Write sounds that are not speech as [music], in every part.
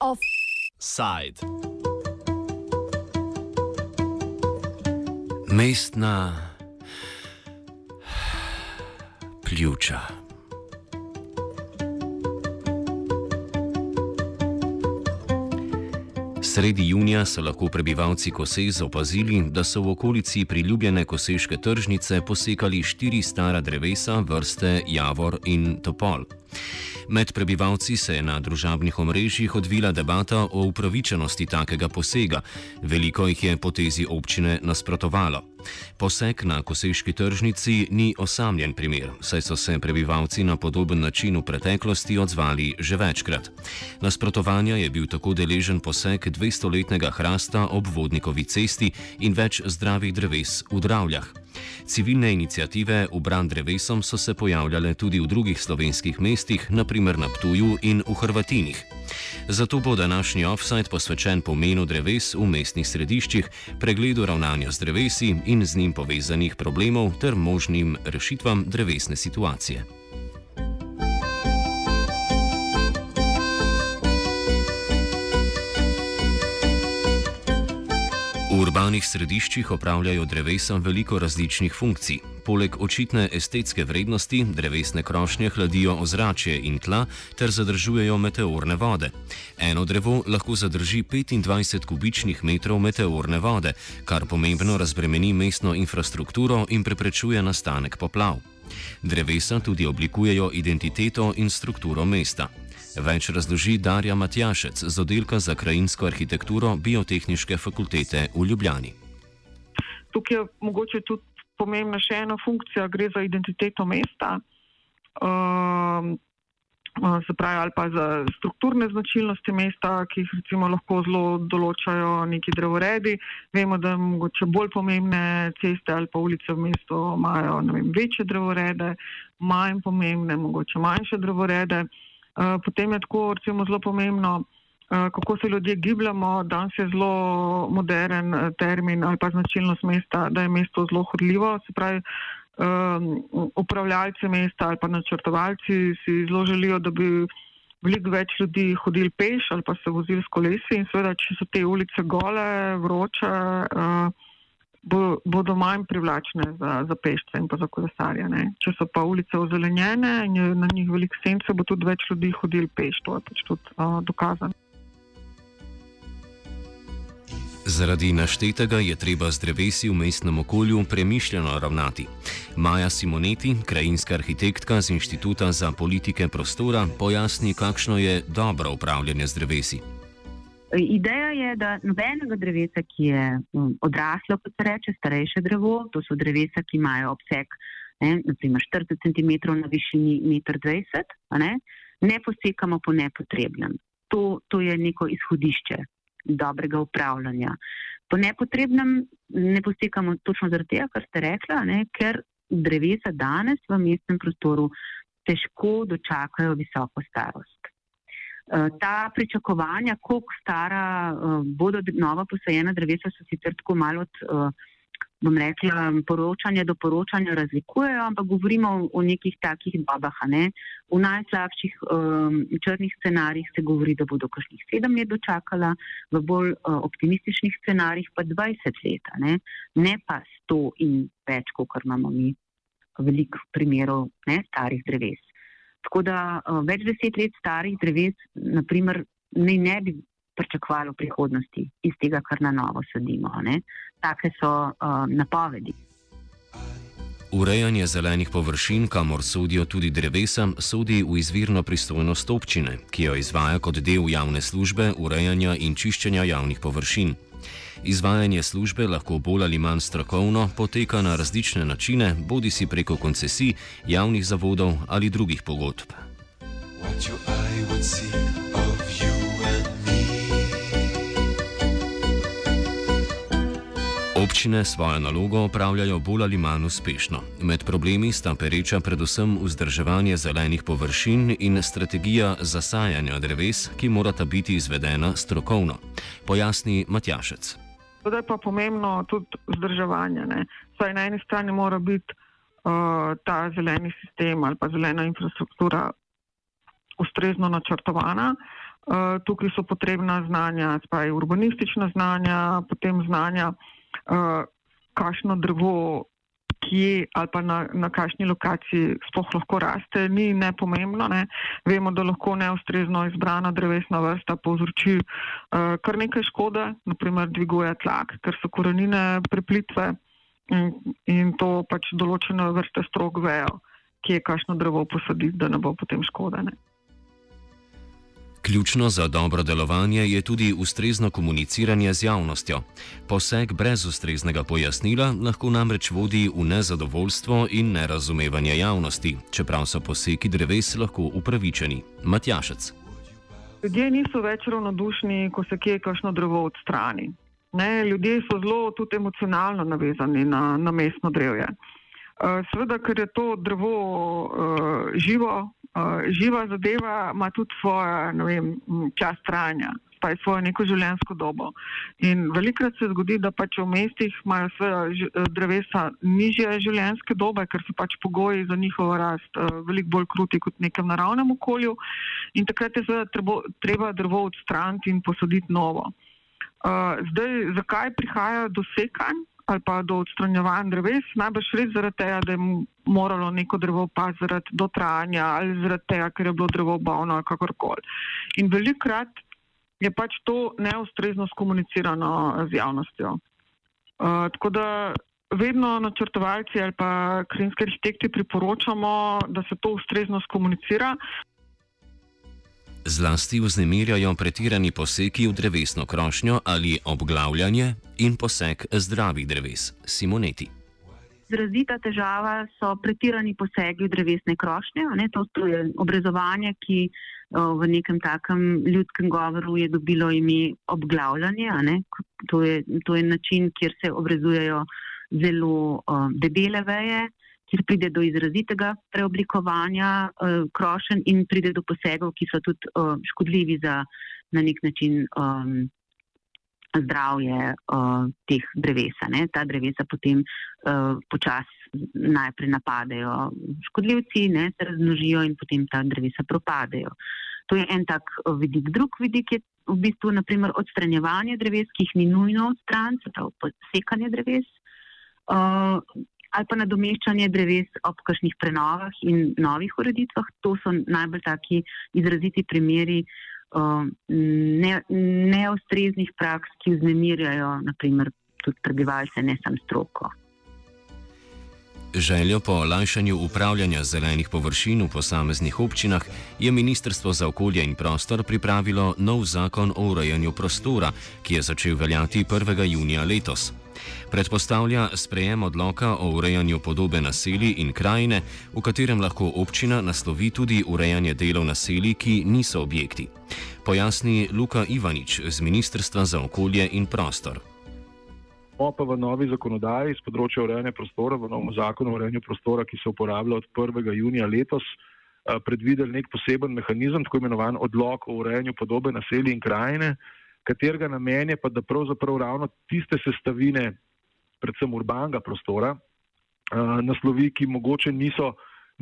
Offside. Mestna [sighs] pljuča. Sredi junija so lahko prebivalci Kosej opazili, da so v okolici priljubljene koseške tržnice posekali štiri stara drevesa vrste Javor in Topol. Med prebivalci se je na družabnih omrežjih odvila debata o upravičenosti takega posega. Veliko jih je potezi občine nasprotovalo. Poseg na koseški tržnici ni osamljen primer, saj so se prebivalci na podoben način v preteklosti odzvali že večkrat. Nasprotovanja je bil tako deležen poseg 200-letnega hrasta ob vodnikovi cesti in več zdravih dreves v Dravljah. Civilne inicijative v bran drevesom so se pojavljale tudi v drugih slovenskih mestih, naprimer na Ptuju in v Hrvatinih. Zato bo današnji offside posvečen pomenu dreves v mestnih središčih, pregledu ravnanja z drevesi in z njim povezanih problemov ter možnim rešitvam drevesne situacije. Urbanih središčih opravljajo drevesa veliko različnih funkcij. Poleg očitne estetske vrednosti, drevesne krošnje hladijo ozračje in tla ter zadržujejo meteorne vode. Eno drevo lahko zadrži 25 kubičnih metrov meteorne vode, kar pomembno razbremeni mestno infrastrukturo in preprečuje nastanek poplav. Drevesa tudi oblikujejo identiteto in strukturo mesta. Več razloži Darja Matjašec z oddelka za krajinsko arhitekturo Biotehnične fakultete v Ljubljani. Tukaj je mogoče tudi pomembna še ena funkcija, gre za identiteto mesta, um, se pravi, ali pa za strukturne značilnosti mesta, ki jih recimo lahko zelo določajo neki drevoredi. Vemo, da mogoče bolj pomembne ceste ali pa ulice v mestu imajo vem, večje drevorede, manj pomembne, mogoče manjše drevorede. Eh, potem je tako recimo, zelo pomembno, uh, kako se ljudje gibljamo. Danes je zelo modern uh, termin ali pa značilnost mesta, da je mesto zelo hodljivo. Se pravi, um, upravljalci mesta ali pa načrtovalci si zelo želijo, da bi veliko več ljudi hodili peš ali pa se vozili s kolesi in seveda, če so te ulice gole, vroče. Uh, bo, bodo manj privlačne za, za pešce in pa za kolesarje. Ne. Če so pa ulice ozelenjene in je na njih veliko sence, bo tudi več ljudi hodil peš, to je pač tudi uh, dokazano. Zaradi naštetega je treba z drevesi v mestnem okolju premišljeno ravnati. Maja Simoneti, krajinska arhitektka z Inštituta za politike prostora, pojasni, kakšno je dobro upravljanje z drevesi. Ideja je, da nobenega drevesa, ki je odraslo, kot se reče, starejše drevo, to so drevesa, ki imajo obseg ne, naprimer 40 cm na višini 1,20 m, ne, ne posekamo po nepotrebnem. To, to je neko izhodišče dobrega upravljanja. Po nepotrebnem ne posekamo točno zaradi tega, kar ste rekla, ne, ker drevesa danes v mestnem prostoru težko dočakajo visoko starost. Eh, ta pričakovanja, koliko stara uh, bodo nova posajena drevesa, so sicer tako malo od, uh, bom rekla, poročanja do poročanja razlikujejo, ampak govorimo o, o nekih takih dobah. Ne? V najslabših um, črnih scenarijih se govori, da bodo kakšnih sedem let dočakala, v bolj uh, optimističnih scenarijih pa 20 let, ne? ne pa sto in več, kot imamo mi veliko primerov ne, starih dreves. Tako da uh, več deset let starih dreves, naprimer, ne, ne bi pričakovali v prihodnosti iz tega, kar na novo sadimo. Ne? Take so uh, napovedi. Urejanje zelenih površin, kamor sodijo tudi drevesa, sodi v izvirno pristojnost občine, ki jo izvaja kot del javne službe urejanja in čiščenja javnih površin. Izvajanje službe lahko bolj ali manj strokovno poteka na različne načine, bodi si preko koncesij, javnih zavodov ali drugih pogodb. Občine svojo nalogo opravljajo bolj ali manj uspešno. Med problemi sta pereča predvsem vzdrževanje zelenih površin in strategija zasajanja dreves, ki morata biti izvedena strokovno, pojasni Matjašec. To je pa pomembno tudi vzdrževanje. Ne. Saj na eni strani mora biti uh, ta zeleni sistem ali pa zelena infrastruktura ustrezno načrtovana. Uh, tukaj so potrebna znanja, spaj urbanistična znanja, potem znanja, uh, kakšno drevo, kje ali pa na, na kakšni lokaciji sploh lahko raste, ni nepomembno. Ne. Vemo, da lahko neustrezno izbrana drevesna vrsta povzroči uh, kar nekaj škode, naprimer dviguje tlak, ker so korenine preplitve in, in to pač določene vrste strok vejo, kje je kakšno drevo posaditi, da ne bo potem škode. Ključno za dobro delovanje je tudi ustrezno komuniciranje z javnostjo. Poseg brez ustreznega pojasnila lahko namreč vodi v nezadovoljstvo in nerazumevanje javnosti, čeprav so poseki dreves lahko upravičeni. Matjašec. Ljudje niso več ravnodušni, ko se kje kakšno drevo odstrani. Ne, ljudje so zelo tudi emocionalno navezani na, na mestno drevje. Uh, seveda, ker je to drevo uh, živo, živa zadeva ima tudi svojo vem, čas trajanja, pa je svojo neko življenjsko dobo. In velikrat se zgodi, da pač v mestih imajo svoje drevesa nižje življenjske dobe, ker so pač pogoji za njihovo rast uh, veliko bolj kruti kot v nekem naravnem okolju. In takrat je seveda treba drevo odstraniti in posoditi novo. Zdaj, zakaj prihaja do sekanj? Ali pa do odstranjevanja dreves, najbrž res zaradi tega, da je moralo neko drevo pa zaradi dotrajanja ali zaradi tega, ker je bilo drevo bavno ali kakorkoli. In velikrat je pač to neustrezno skomunicirano z javnostjo. Uh, tako da vedno načrtovalci ali pa krinski arhitekti priporočamo, da se to ustrezno skomunicira. Zlasti vznemirjajo pretirani poseki v drevesno krošnjo ali obglavljanje in posek zdravih dreves. Simoneti. Izrazita težava so pretirani posegi v drevesne krošnje. Ne, to je obrezovanje, ki v nekem takem ljudskem govoru je dobilo ime obglavljanje. To je, to je način, kjer se obrezujejo zelo uh, debele veje, kjer pride do izrazitega preoblikovanja uh, krošen in pride do posegov, ki so tudi uh, škodljivi za na nek način um, zdravje uh, teh drevesa. Ne. Ta drevesa potem uh, počasi najprej napadejo škodljivci, ne, se razmnožijo in potem ta drevesa propadejo. To je en tak vidik. Drug vidik je v bistvu naprimer odstranjevanje dreves, ki jih ni nujno odstraniti, se pravi posekanje dreves. Uh, ali pa nadomeščanje dreves ob kakšnih prenovah in novih ureditvah. To so najbolj taki izraziti primeri uh, ne praks, ki vznemirjajo naprimer tudi prebivalce, ne samo stroko. Željo po olajšanju upravljanja zelenih površin v posameznih občinah je Ministrstvo za okolje in prostor pripravilo nov zakon o urejanju prostora, ki je začel veljati 1. junija letos. Predpostavlja sprejem odloka o urejanju podobe naselij in krajine, v katerem lahko občina naslovi tudi urejanje delov naselij, ki niso objekti. Pojasni Luka Ivanič z Ministrstva za okolje in prostor. Pa v novi zakonodaji z področja urejanja prostora, v novem zakonu o urejanju prostora, ki se uporablja od 1. junija letos, eh, predvideli nek poseben mehanizem, tako imenovan odlok o urejanju podobe naselij in krajine katerega namen je pa, da pravzaprav ravno tiste sestavine, predvsem urbanega prostora, uh, naslovi, ki mogoče niso,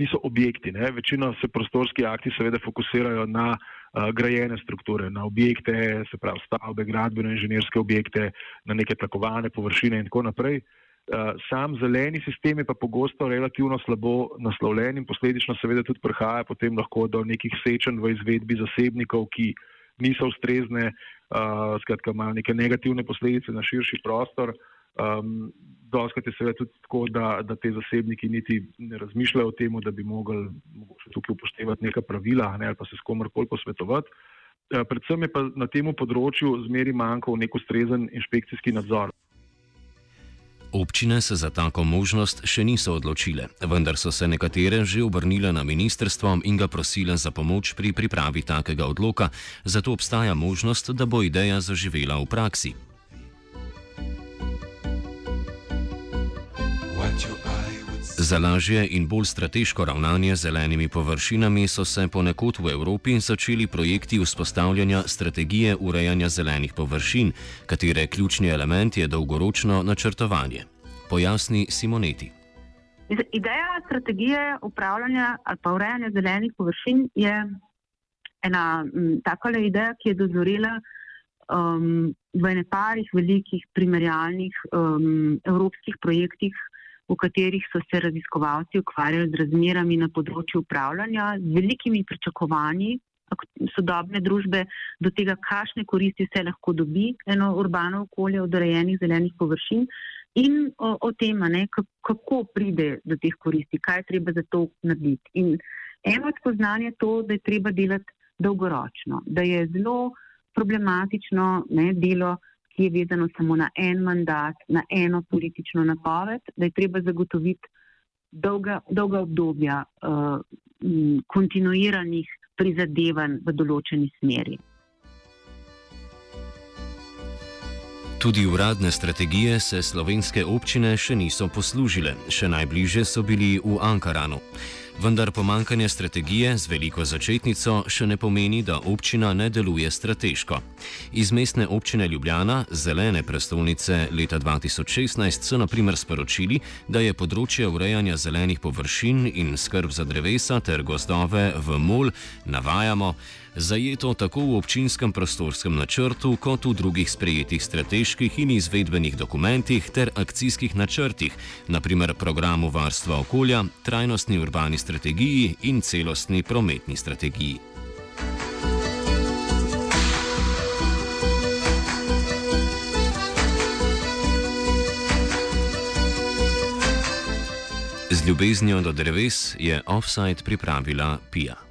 niso objekti. Ne? Večino se prostorski akti seveda fokusirajo na uh, grajene strukture, na objekte, se pravi stavbe, gradbeno inženirske objekte, na neke tlakovane površine in tako naprej. Uh, sam zeleni sistem je pa pogosto relativno slabo naslovljen in posledično seveda tudi prihaja potem lahko do nekih sečenj v izvedbi zasebnikov, ki niso ustrezne, uh, skratka, imajo neke negativne posledice na širši prostor. Um, Doskrat je seveda tudi tako, da, da te zasebniki niti ne razmišljajo o tem, da bi mogli tukaj upoštevati neka pravila ne, ali pa se s komorkoli posvetovati. Uh, predvsem je pa na tem področju zmeri manjkal nek ustrezen inšpekcijski nadzor. Občine se za tako možnost še niso odločile, vendar so se nekatere že obrnile na ministrstvo in ga prosile za pomoč pri pripravi takega odloka, zato obstaja možnost, da bo ideja zaživela v praksi. Za lažje in bolj strateško ravnanje z zelenimi površinami so se ponekod v Evropi začeli projekti vzpostavljanja strategije urejanja zelenih površin, katere ključni element je dolgoročno načrtovanje. Pojasni Simoneti. Ideja strategije upravljanja ali pa urejanja zelenih površin je ena takole ideja, ki je dozorela um, v neparih velikih primerjalnih um, evropskih projektih, v katerih so se raziskovalci ukvarjali z razmerami na področju upravljanja, z velikimi pričakovanji sodobne družbe do tega, kakšne koristi se lahko dobi eno urbano okolje od urejenih zelenih površin in o, o tem, ne, kako pride do teh koristi, kaj je treba za to narediti. In eno od spoznanja je to, da je treba delati dolgoročno, da je zelo problematično ne, delo, ki je vezano samo na en mandat, na eno politično napoved, da je treba zagotoviti dolga, dolga obdobja uh, kontinuiranih prizadevanj v določeni smeri. Tudi uradne strategije se slovenske občine še niso poslužile, še najbliže so bili v Ankaranu. Vendar pomankanje strategije z veliko začetnico še ne pomeni, da občina ne deluje strateško. Iz mestne občine Ljubljana, zelene prestolnice leta 2016, so naprimer sporočili, da je področje urejanja zelenih površin in skrb za drevesa ter gozdove v MOL, navajamo, zajeto tako v občinskem prostorskem načrtu, kot v drugih sprejetih strateških in izvedbenih dokumentih ter akcijskih načrtih, naprimer programu varstva okolja, trajnostni urbani strategiji in celostni prometni strategiji. Z ljubeznijo do dreves je offside pripravila Pija.